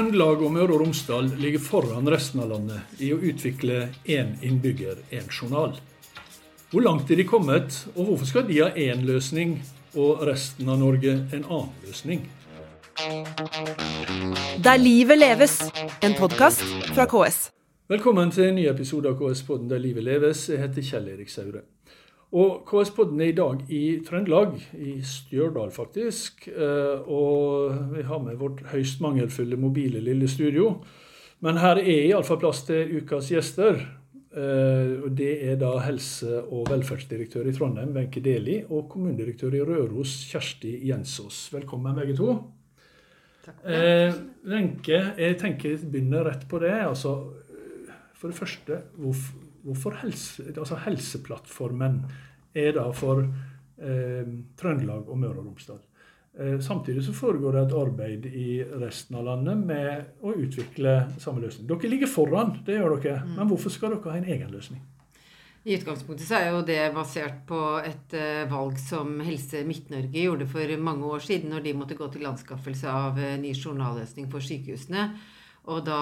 Trøndelag og Møre og Romsdal ligger foran resten av landet i å utvikle én innbygger, én journal. Hvor langt er de kommet, og hvorfor skal de ha én løsning og resten av Norge en annen løsning? Der livet leves, en podkast fra KS. Velkommen til en ny episode av KS-podden Der livet leves. Jeg heter Kjell Erik Saure. Og KS-podden er i dag i Trøndelag, i Stjørdal faktisk. Eh, og vi har med vårt høyst mangelfulle mobile lille studio. Men her er iallfall plass til ukas gjester. Eh, og Det er da helse- og velferdsdirektør i Trondheim, Wenche Deli, og kommunedirektør i Røros, Kjersti Jensås. Velkommen, begge to. Eh, Wenche, jeg tenker jeg begynner rett på det. altså For det første, hvorfor, hvorfor helse, altså Helseplattformen er da for eh, Trøndelag og Møre og Romsdal. Eh, samtidig så foregår det et arbeid i resten av landet med å utvikle samme løsning. Dere ligger foran, det gjør dere. Men hvorfor skal dere ha en egen løsning? I utgangspunktet så er jo det basert på et uh, valg som Helse Midt-Norge gjorde for mange år siden, når de måtte gå til anskaffelse av uh, ny journalløsning for sykehusene. Og da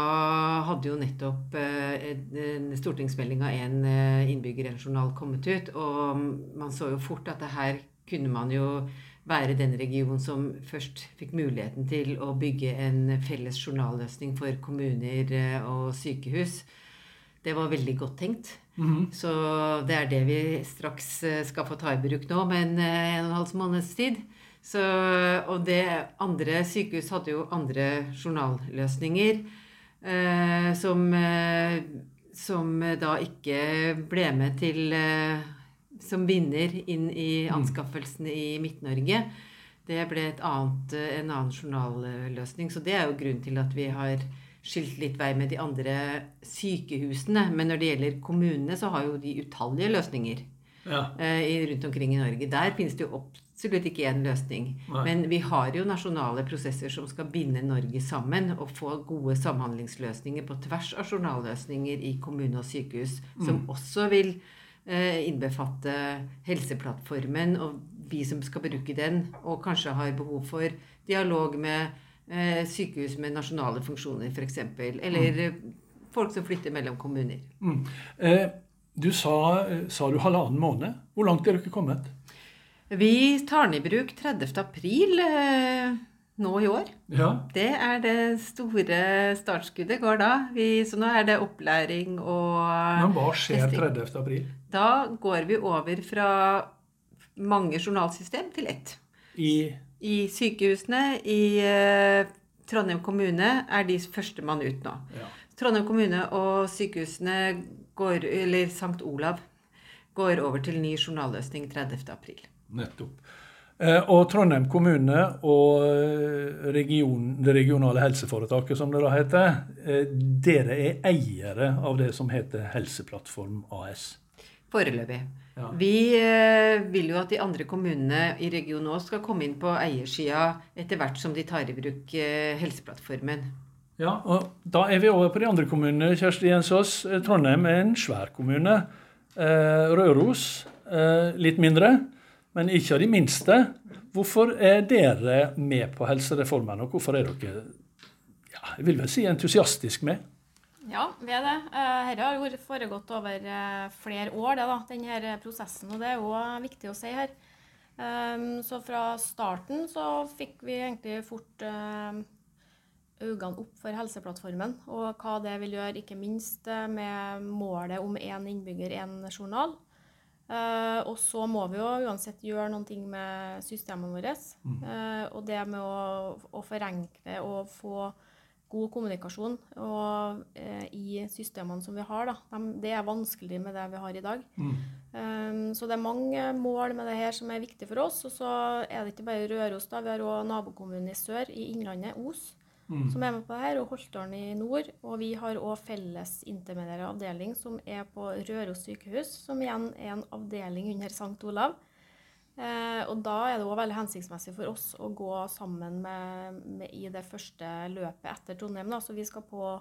hadde jo nettopp eh, en- stortingsmeldinga 'En eh, innbygger, en journal' kommet ut. Og man så jo fort at det her kunne man jo være den regionen som først fikk muligheten til å bygge en felles journalløsning for kommuner eh, og sykehus. Det var veldig godt tenkt. Så det er det vi straks eh, skal få ta i bruk nå, med en en og en halv måneds tid. Så, og det andre sykehus hadde jo andre journalløsninger eh, som, eh, som da ikke ble med til eh, som vinner inn i anskaffelsen i Midt-Norge. Det ble et annet, eh, en annen journalløsning. Så det er jo grunnen til at vi har skilt litt vei med de andre sykehusene. Men når det gjelder kommunene, så har jo de utallige løsninger Ja. eh, rundt omkring i Norge. Der finnes det jo absolutt ikke én løsning. Nei. Men vi har jo nasjonale prosesser som skal binde Norge sammen og få gode samhandlingsløsninger på tvers av journalløsninger i kommune og sykehus, som også vil eh, innbefatte Helseplattformen og vi som skal bruke den, og kanskje har behov for dialog med eh, sykehus med nasjonale funksjoner, f.eks. Eller mm. folk som flytter mellom kommuner. Mm. Eh, du sa, eh, sa du halvannen måned. Hvor langt er dere kommet? Vi tar den i bruk 30. april eh, nå i år. Ja. Det er det store startskuddet går da. Vi, så nå er det opplæring og Men hva skjer 30. april? Da går vi over fra mange journalsystem til ett. I I sykehusene i eh, Trondheim kommune er de førstemann ut nå. ja. Trondheim kommune og sykehusene går, eller St. Olav går over til ny journalløsning 30. april. Nettopp. Eh, Og Trondheim kommune og eh, region, det regionale helseforetaket, som det da heter, eh, dere er eiere av det som heter Helseplattform AS. Foreløpig. Ja. Vi vil jo at de andre kommunene i regionen òg skal komme inn på eiersida etter hvert som de tar i bruk Helseplattformen. Ja, og Da er vi over på de andre kommunene. Kjersti Jensås, Trondheim er en svær kommune. Røros litt mindre, men ikke av de minste. Hvorfor er dere med på helsereformen, og hvorfor er dere ja, jeg vil vel si entusiastisk med? Ja, vi er det. Eh, Dette har vært foregått over eh, flere år, det da, denne prosessen. Og det er òg viktig å si her. Um, Så fra starten så fikk vi egentlig fort eh, øynene opp for Helseplattformen og hva det vil gjøre, ikke minst eh, med målet om én innbygger, én journal. Eh, og så må vi jo uansett gjøre noen ting med systemene våre. Eh, og det med å, å forenkle og få god kommunikasjon og, uh, i systemene som vi har. Da. Dem- det er vanskelig med det vi har i dag. Um, så det er mange mål med det her som er viktig for oss. Og så er det ikke bare Røros, da. Vi har òg nabokommunen i sør, i Innlandet, Os, som er med på det her, og Holtålen i nord. Og vi har òg felles intermediære avdeling som er på Røros sykehus, som igjen er en avdeling under St. Olav. Eh, og da er det òg veldig hensiktsmessig for oss å gå sammen med, med, i det første løpet etter Trondheim. Da. Så vi skal på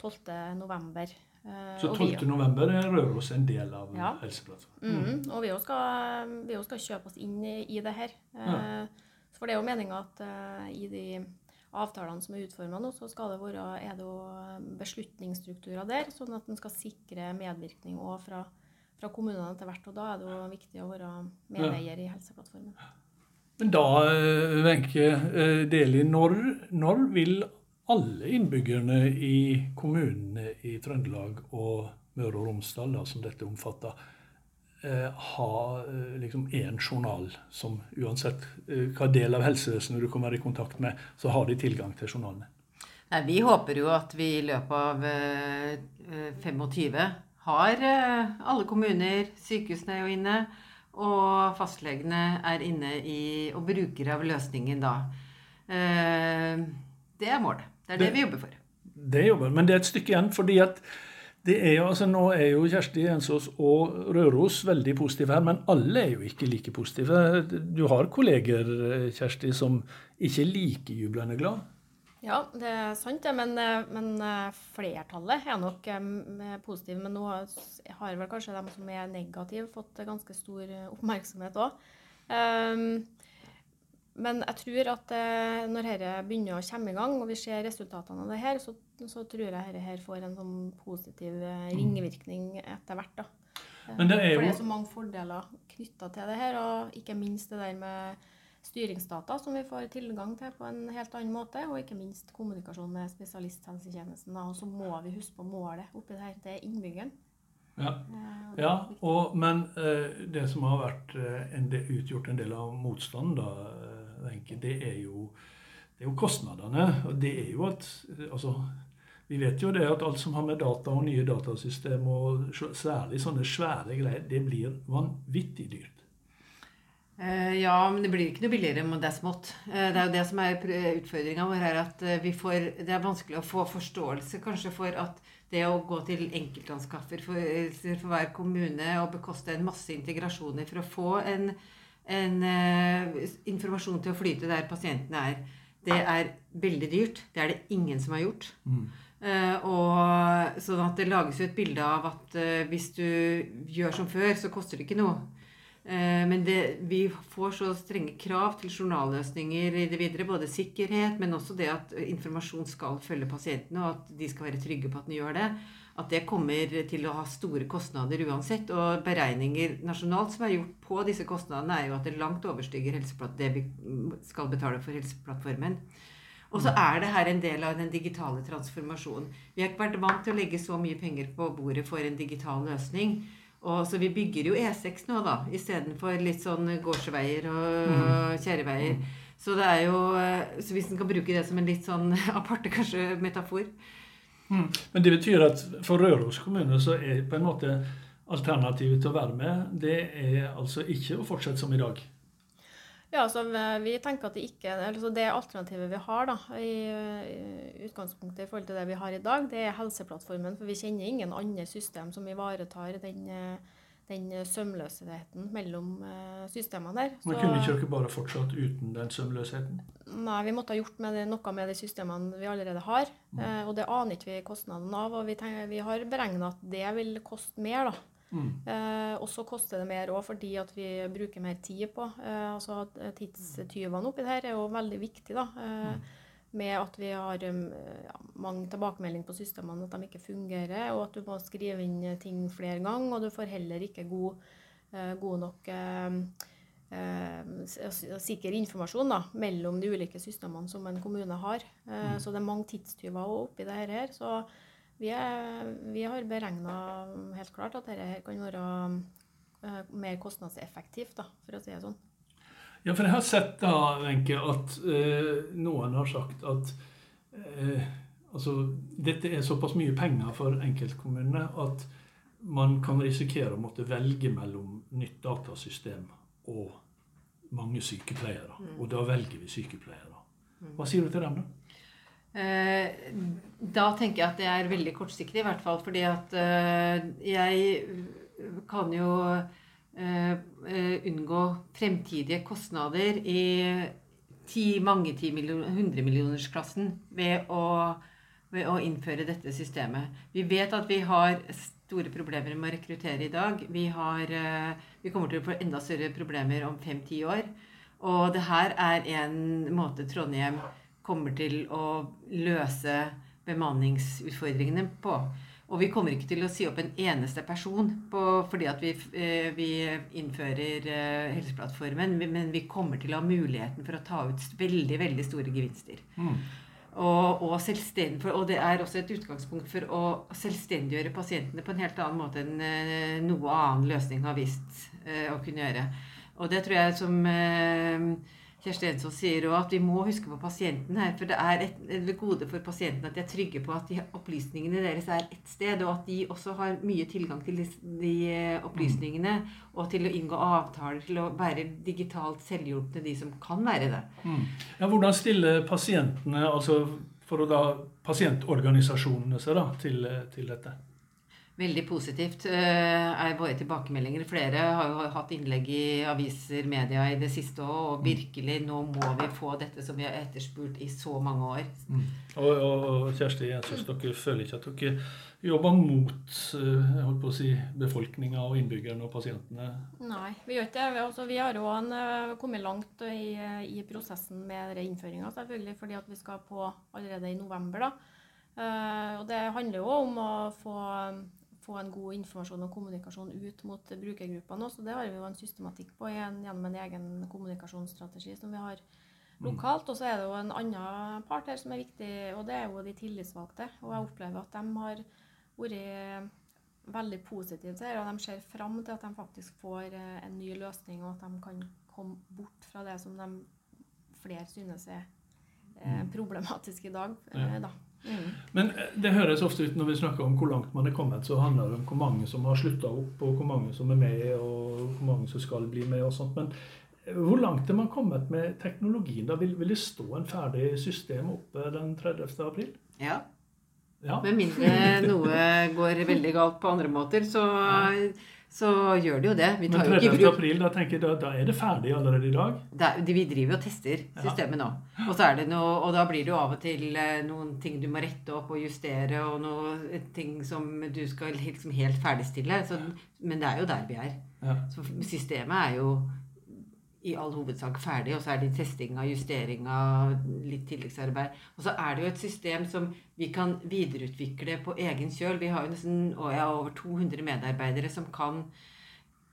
12. november. Eh, Så og vi- 12. november er Røros en del av Ja. Helseplattformen. Mhm, Og vi skal, vi skal kjøpe oss inn i, i det her. Eh, For det er jo meninga at uh, i de avtalene som er utforma nå, så skal det være, er det beslutningsstrukturer der, sånn at en skal sikre medvirkning òg fra, fra kommunene etter hvert. Og da er det jo viktig å være medeier i Helseplattformen. Men da, eh, Wenche eh, Deli, når, når vil alle innbyggerne i kommunene i Trøndelag og Møre og Romsdal, da, som dette omfatter, eh, ha eh, liksom én journal som uansett eh, hva del av helsevesenet du kommer i kontakt med, så har de tilgang til journalene? Nei, Vi håper jo at vi i løpet av eh, 25 har eh, alle kommuner, sykehusene jo inne, og fastlegene er inne i, og brukere av løsningen da. Eh, det er målet. Det er det, Det- vi jobber for. Det jobber, men det er et stykke igjen. fordi at det er jo, altså Nå er jo Kjersti Jensås og Røros veldig positive her, men alle er jo ikke like positive. Du har kolleger Kjersti, som ikke er like jublende glad. Ja, det er sant det, men, eh, men eh, flertallet er nok eh, positive. Men nå har vel kanskje de som er negative, fått ganske stor oppmerksomhet òg. Men jeg tror at eh, når dette begynner å komme i gang, og vi ser resultatene av det her, så, så tror jeg dette her får en sånn positiv eh, ringvirkning etter hvert. da. Eh, Men det er For det er så mange fordeler knytta til det her, og ikke minst det der med styringsdata som vi får tilgang til på en helt annen måte, og ikke minst kommunikasjon med spesialisthelsetjenesten. Og så må vi huske på målet oppi det her, det er innbyggeren. Ja, Eh, ja og, Men eh, det som har vært eh, en del, utgjort en del av motstanden, da, Wenche, det er jo jo kostnadene. Og det er jo at altså, Vi vet jo det at alt som har med data og nye datasystem, og særlig sånne svære greier, det blir vanvittig dyrt. Eh, ja, men det blir ikke noe billigere om det er smått. Det er jo det som er utfordringa vår her, at eh, får, det er vanskelig å få forståelse kanskje for at det å gå til enkeltanskaffer for, for hver kommune og bekoste en masse integrasjoner for å få en, en eh, informasjon til å flyte der pasientene er, det er veldig dyrt. Det er det ingen som har gjort. Eh, og sånn at det lages jo et bilde av at eh, hvis du gjør som før, så koster det ikke noe. Eh, men det, vi får så strenge krav til journalløsninger i det videre. Både sikkerhet, men også det at informasjon skal følge pasientene, og at de skal være trygge på at den gjør det. At det kommer til å ha store kostnader uansett. Og beregninger nasjonalt som er gjort på disse kostnadene, er jo at det langt overstiger det vi skal betale for Helseplattformen. Og så er det her en del av den digitale transformasjonen. Vi har ikke vært vant til å legge så mye penger på bordet for en digital løsning. Og så vi bygger jo E6 nå, da, istedenfor litt sånn gårdsveier og kjerreveier. Så det er jo eh, Så hvis en kan bruke det som en litt sånn aparte kanskje metafor. Men det betyr at for Røros kommune så er på en måte alternativet til å være med, det er altså ikke å fortsette som i dag. Ja, så vi- tenker at det ikke altså Det alternativet vi har da, i, i utgangspunktet i forhold til det vi har i dag, det er Helseplattformen. For vi kjenner ingen andre system som ivaretar den, eh, den sømløsheten mellom eh, systemene der. Men kunne ikke dere bare fortsatt uten den sømløsheten? Nei, vi måtte ha gjort med det, noe med de systemene vi allerede har. Mm. Eh, og det aner ikke vi kostnaden av. Og vi, tenker, vi har beregna at det vil koste mer, da. Mm. Eh, og så koster det mer òg fordi at vi bruker mer tid på. Eh, altså Tidstyvene oppi det her er jo veldig viktig. da, eh, Med at vi har um, ja, mange tilbakemeldinger på systemene, at de ikke fungerer, og at du må skrive inn ting flere ganger. Og du får heller ikke god, eh, god nok eh, eh, sikker informasjon da, mellom de ulike systemene som en kommune har. Eh, Så det er mange tidstyver oppi det her. Så vi, er, vi har beregna helt klart at dette her kan være eh, mer kostnadseffektivt, da, for å si det sånn. Ja, for jeg har sett da, Wenche, at eh, noen har sagt at eh, altså, dette er såpass mye penger for enkeltkommunene at man kan risikere å måtte velge mellom nytt datasystem og mange sykepleiere. Og da velger vi sykepleiere. Hva sier du til dem, da? Eh, Da tenker jeg at det er veldig kortsiktig, i hvert fall. Fordi at eh, jeg kan jo unngå fremtidige kostnader i ti, mange ti millioner, hundremillionersklassen ved å, ved å innføre dette systemet. Vi vet at vi har store problemer med å rekruttere i dag. Vi, har, eh, vi kommer til å få enda større problemer om fem-ti år. Og det her er en måte Trondheim kommer til å løse bemanningsutfordringene på. Og vi kommer ikke til å si opp en eneste person på, fordi at vi, eh, vi innfører eh, Helseplattformen, men vi kommer til å ha muligheten for å ta ut veldig, veldig store gevinster. Mm. Og, og, og, det er også et utgangspunkt for å selvstendiggjøre pasientene på en helt annen måte enn eh, noe annen løsning har vist å kunne gjøre. Og det tror jeg som Kjersti Ensås sier òg at vi må huske på pasienten her. For det er et, et gode for pasienten at de er trygge på at de, opplysningene deres er ett sted, og at de også har mye tilgang til de, de opplysningene. opplysningene. Og til å inngå avtaler, til å være digitalt selvhjulpne, de som kan være det. Mm. Ja, hvordan stiller pasientene, altså for å da pasientorganisasjonene seg da, til, til dette? Veldig positivt eh, er våre tilbakemeldinger. Flere har jo hatt innlegg i aviser, media i det siste òg. Og mm. virkelig, nå må vi få dette som vi har etterspurt i så mange år. Mm. Og, og, og, Kjersti Jensens, dere føler ikke at dere jobber mot eh, holdt på å si, befolkninga og innbyggerne og pasientene? Nei, vi gjør ikke det. Altså, vi har òg eh, kommet langt i, i prosessen med innføringa, selvfølgelig. Fordi at vi skal på allerede i november. da. Uh, og det handler jo om å få få en god informasjon og kommunikasjon ut mot brukergruppene Så Det har vi jo en systematikk på gjennom en egen kommunikasjonsstrategi som vi har lokalt. Og så er det jo en annen part her som er viktig, og det er jo de tillitsvalgte. Og jeg opplever at de har vært veldig positive til det, og de ser fram til at de faktisk får eh, en ny løsning, og at de kan komme bort fra det som de flere synes er eh, mm. problematisk i dag. Ja. Eh, da. Mm. Men eh, det høres ofte ut når vi snakker om hvor langt man er kommet, så handler det om hvor mange som har slutta opp, og hvor mange som er med, og hvor mange som skal bli med. og sånt. Men eh, hvor langt er man kommet med teknologien? Da vil, vil det stå en ferdig system oppe den 30. april? Ja. ja. Med mindre noe går veldig galt på andre måter, så ja så gjør det jo det. Vi tar Men 30. april, da, tenker da, da, er det ferdig allerede i dag? Da, vi driver og tester systemet ja. nå. Og, så det noe, og da blir det jo av og til eh, noen ting du må rette opp og justere, og noen ting som du skal liksom helt ferdigstille. Så, men det er jo der vi er. Ja. Så systemet er jo i all hovedsak ferdig, og så er det testing justeringa, litt tilleggsarbeid. Og så er det jo et system som vi kan videreutvikle på egen kjøl. Vi har jo nesten ja, over 200 medarbeidere som kan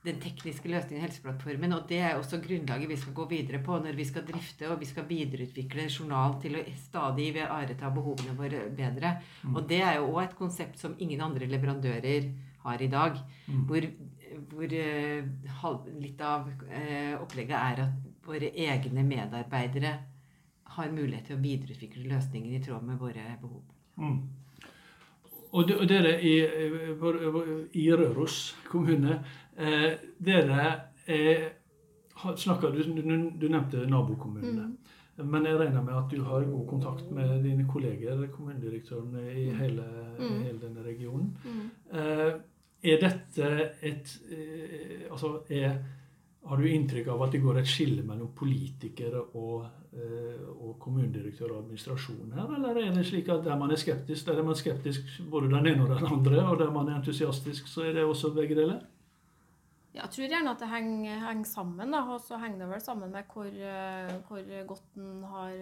den tekniske løsningen i Helseplattformen. Og det er også grunnlaget vi skal gå videre på når vi skal drifte og vi skal videreutvikle journal til å stadig ivareta behovene våre bedre. Mm. Og det er jo òg et konsept som ingen andre leverandører har i dag. Mm. Hvor hvor eh, litt av eh, opplegget er at våre egne medarbeidere har mulighet til å videreutvikle løsninger i tråd med våre behov. Mm. Og, dere i, i Røros kommune, eh, dere er, snakker, du, du, nevnte nabokommunene. Mm. Men jeg regner med at du har god kontakt med dine kolleger, kommunedirektørene i mm. hele, mm. hele denne regionen. Mm. Eh, er dette et eh, Altså, er, har du inntrykk av at det går et skille mellom politikere og, eh, og kommunedirektør og administrasjon her, eller er det slik at der man er skeptisk, der er man skeptisk både den ene og den andre, og der man er entusiastisk, så er det også begge deler? Jeg tror gjerne at det henger, henger sammen. Og så henger det vel sammen med hvor, eh, hvor godt en har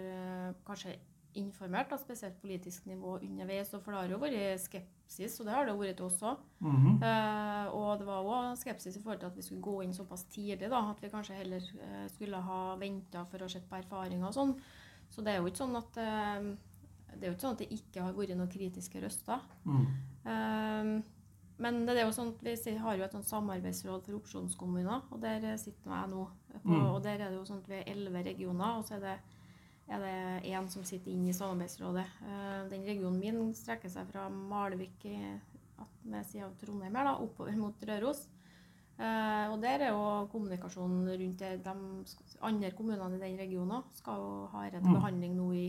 kanskje informert, da, spesielt politisk nivå underveis. For det har jo vært skepsis, og det har det vært til oss òg. Mm -hmm. uh, og det var òg skepsis i forhold til at vi skulle gå inn såpass tidlig. da, At vi kanskje heller uh, skulle ha venta for å se på erfaringer og sånn. Så det er jo ikke sånn at uh, det er jo ikke sånn at det ikke har vært noen kritiske røster. Mm. men det er jo sånn at vi har jo et sånt samarbeidsråd for opsjonskommuner, og der sitter jeg nå. På, mm. Og der er det jo sånn at vi er elleve regioner, og så er det er det én som sitter inne i samarbeidsrådet. Eh, den regionen min strekker seg fra Malvik med sida av Trondheim her, da, oppover mot Røros. Eh, og der er jo kommunikasjonen rundt det. De andre kommunene i den regionen skal jo ha rett mm. behandling nå i,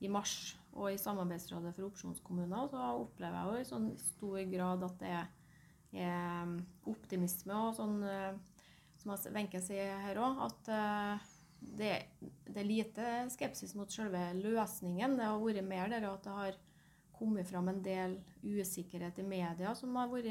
i, mars. Og i Samarbeidsrådet for opsjonskommuner så opplever jeg jo i sånn stor grad at det er, er optimisme og sånn, eh, som Wenche sier her òg, at det, det, er lite skepsis mot selve løsningen. Det har vært mer der at det har kommet fram en del usikkerhet i media som har vært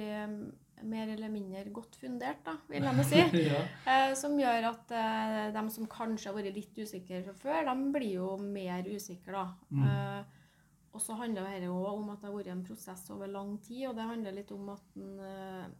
mer eller mindre godt fundert, da, vil jeg si. Ja. Eh, som gjør at eh, de som kanskje har vært litt usikre fra før, de blir jo mer usikre, da. Mm. Eh, og så handler dette òg om at det har vært en prosess over lang tid, og det handler litt om at en,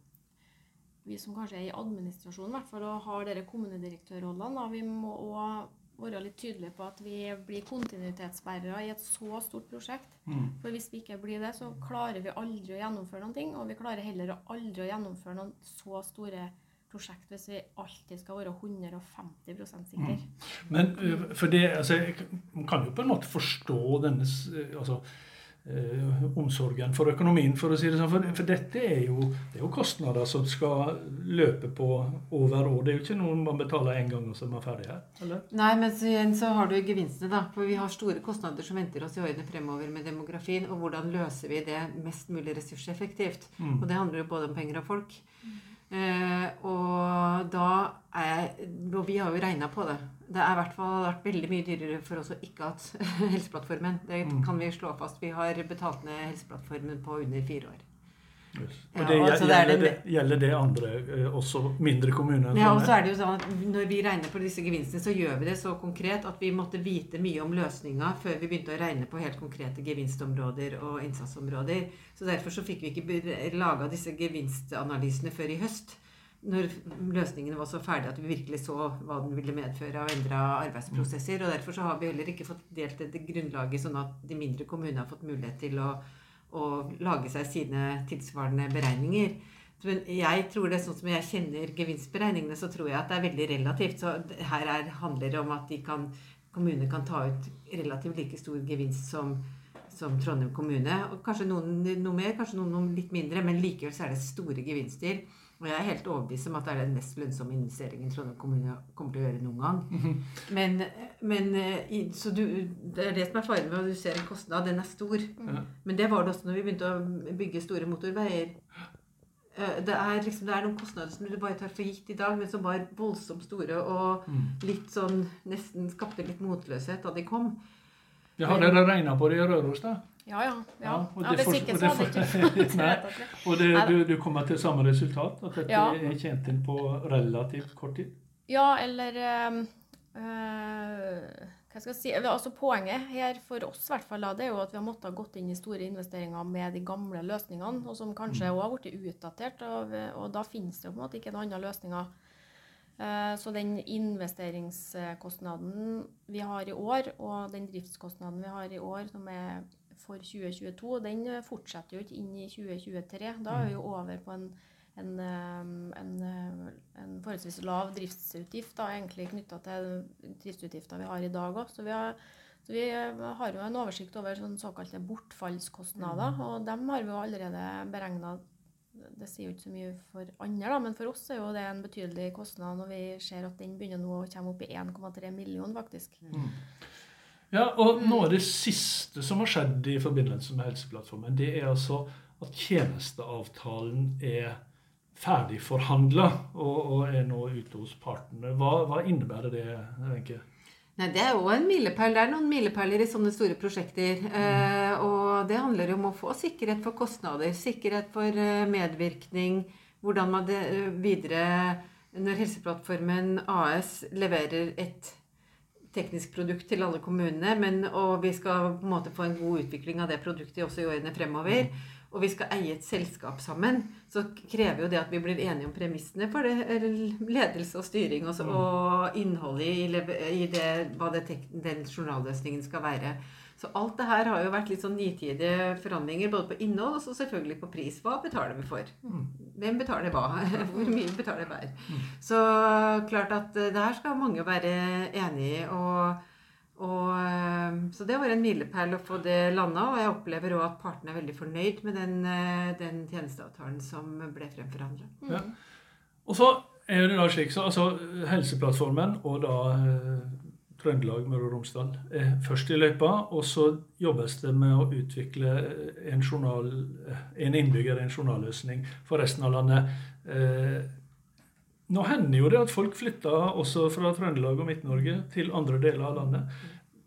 vi som kanskje er i administrasjonen, i hvert fall, og har dere kommunedirektørrollene, vi må òg være litt tydelige på at vi blir kontinuitetsbærere i et så stort prosjekt. Mm. For hvis vi ikke blir det, så klarer vi aldri å gjennomføre noen ting. Og vi klarer heller aldri å gjennomføre noen så store prosjekt hvis vi alltid skal være 150 sikre. Mm. Men øh, for det, altså, jeg kan- jo på en måte forstå denne øh, altså, øh, omsorgen for økonomien, for å si det sånn. For, for dette er jo, det er jo kostnader som skal løpe på over år. Det er jo ikke noe man betaler én gang og så er man ferdig her. eller? Nei, men så igjen så har du gevinstene, da. For vi har store kostnader som venter oss i årene fremover med demografien. Og hvordan løser vi det mest mulig ressurseffektivt? Mm. Og det handler jo både om penger og folk. Eh, og da er Og vi har jo regna på det. Det har i hvert fall vært veldig mye dyrere for oss å ikke ha hatt Helseplattformen. Det Mm. kan vi slå fast. Vi har betalt ned Helseplattformen på under fire år. Yes. Og det, altså, er gjelder, det- det, gjelder det andre, øh, også mindre kommuner? Ja, og så er det jo sånn at Når vi regner på disse gevinstene, så gjør vi det så konkret at vi måtte vite mye om løsninga før vi begynte å regne på helt konkrete gevinstområder og innsatsområder. Så Derfor så fikk vi ikke laga disse gevinstanalysene før i høst. Når løsningene var så ferdige at vi virkelig så hva den ville medføre av endra arbeidsprosesser. Og derfor så har vi heller ikke fått delt det grunnlaget sånn at de mindre kommunene har fått mulighet til å, å lage seg sine tilsvarende beregninger. Men jeg tror det, sånn som jeg kjenner gevinstberegningene, så tror jeg at det er veldig relativt. Så her er, handler det om at de kan, kommuner kan ta ut relativt like stor gevinst som, som Trondheim kommune. Og kanskje noen noe mer, kanskje noen, noe litt mindre, men likevel så er det store gevinster. Og jeg er helt overbevist om at det er den mest lønnsomme investeringen Trondheim kommune kommer til å gjøre noen gang. Men, men eh, så du, det er det som er faren med at du ser en kostnad. Den er stor. Ja. Men det var det også når vi begynte å bygge store motorveier. Eh, Det er, liksom, det er noen kostnader som du bare tar for gitt i dag, men som var voldsomt store og Mm. litt sånn nesten skapte litt motløshet da de kom. Ja, har dere regna på det i Røros, da? Ja, ja. ja. Ja, og ja det hvis ikke så hadde jeg ikke Nei. Og det, du, du kommer til samme resultat? At dette Ja. er tjent inn på relativt kort tid? Ja, eller eh, Hva skal jeg si? Altså Poenget her for oss i hvert fall, det er jo at vi har måttet gått inn i store investeringer med de gamle løsningene, og som kanskje òg også har blitt utdatert. Og, og da finnes det jo på en måte ikke noen andre løsninger. Eh, Så den investeringskostnaden vi har i år, og den driftskostnaden vi har i år, som er for 2022, den fortsetter jo ikke inn i 2023. Da er vi jo over på en, en, eh, en, eh, en forholdsvis lav driftsutgift, da, egentlig knytta til driftsutgifter vi har i dag òg. Så vi har så vi eh, har jo en oversikt over sånn såkalte bortfallskostnader, og dem har vi jo allerede beregna. Det sier jo ikke så mye for andre, da, men for oss er jo det en betydelig kostnad når vi ser at den begynner nå å komme opp i 1,3 millioner, faktisk. Ja, og Noe av det siste som har skjedd i forbindelse med Helseplattformen, det er altså at tjenesteavtalen er ferdig forhandla og, og er nå ute hos partene. Hva, hva innebærer det, Wenche? Nei, Det er jo en milepæl. Det er noen milepæler i sånne store prosjekter. Eh, og det handler om å få sikkerhet for kostnader, sikkerhet for eh, medvirkning. Hvordan man det, eh, videre Når Helseplattformen AS leverer et teknisk produkt til alle kommunene, men, og vi skal på en måte få en god utvikling av det produktet også i årene fremover, og vi skal eie et selskap sammen, så krever jo det at vi blir enige om premissene for det, ledelse og styring også, og innholdet i, i det, hva det den journalløsningen skal være. Så alt det her har jo vært litt sånn nitidige forhandlinger, både på innhold og så selvfølgelig på pris. Hva betaler vi for? Hvem betaler hva? Hvor mye betaler hver? Så klart at eh, det her skal mange være enig i. Og, og, eh, så det var en milepæl å få det landa, og jeg opplever òg at partene er veldig fornøyd med den, eh, den tjenesteavtalen som ble fremforhandla. Ja. Og så er det da slik, så altså Helseplattformen og da Trøndelag, Møre og Romsdal er først i løypa. Og så jobbes det med å utvikle en, journal, en innbygger, en journalløsning for resten av landet. Eh, nå hender jo det at folk flytter også fra Trøndelag og Midt-Norge til andre deler av landet.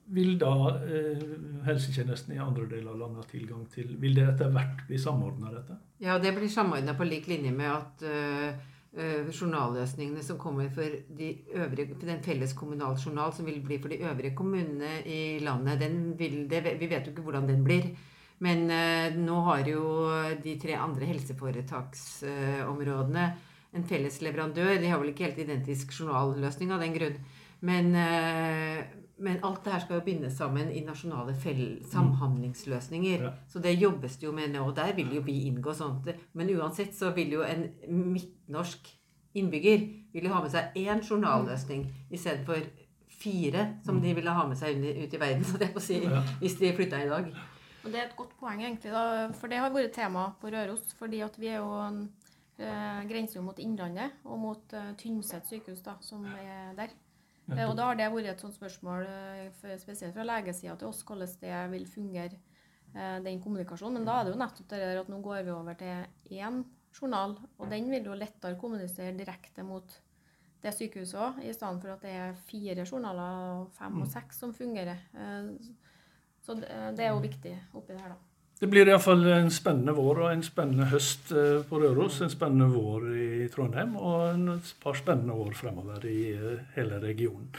vil da eh, helsetjenesten i andre deler av landet ha tilgang til Vil det etter hvert bli samordna, dette? Ja, det blir samordna på lik linje med at uh, journalløsningene som kommer for, de øvrige, for den felles kommunal journal som vil bli for de øvrige kommunene i landet, vil, det, vi vet jo ikke hvordan den blir. Men uh, nå har jo de tre andre helseforetaksområdene en felles leverandør. De har vel ikke helt identisk journalløsning av den grunn. Men, men alt det her skal jo bindes sammen i nasjonale samhandlingsløsninger. Ja. Så det jobbes det jo med nå. Og der vil jo vi inngå sånt. Men uansett så vil jo en midtnorsk innbygger vil jo ha med seg én journalløsning istedenfor fire som de ville ha med seg ut i verden, så det på å si, hvis de flytta i dag. Og Det er et godt poeng, egentlig, da, for det har vært tema på Røros. fordi at vi er jo eh, grenser mot Innlandet og mot eh, Tynset sykehus, da, som er der. Eh, og da har det vært et sånt spørsmål eh, spesielt fra legesida til oss, hvordan det vil fungere, eh, den kommunikasjonen. Men da er det jo nettopp det der at nå går vi over til én journal, og den vil jo lettere kommunisere direkte mot det sykehuset òg, i stedet for at det er fire journaler, fem og mm. seks, som fungerer. Så det er jo viktig oppi det her, da. Det blir iallfall en spennende vår og en spennende høst eh, på Røros. En spennende vår i Trondheim og et par spennende år fremover i eh, hele regionen.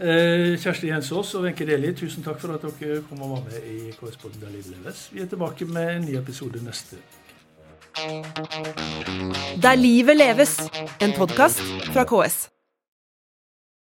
Eh, Kjersti Jensås og Wenche Deli, tusen takk for at dere kom og var med i KS-podden Der livet leves. Vi er tilbake med en ny episode neste uke. Der livet leves, en podkast fra KS.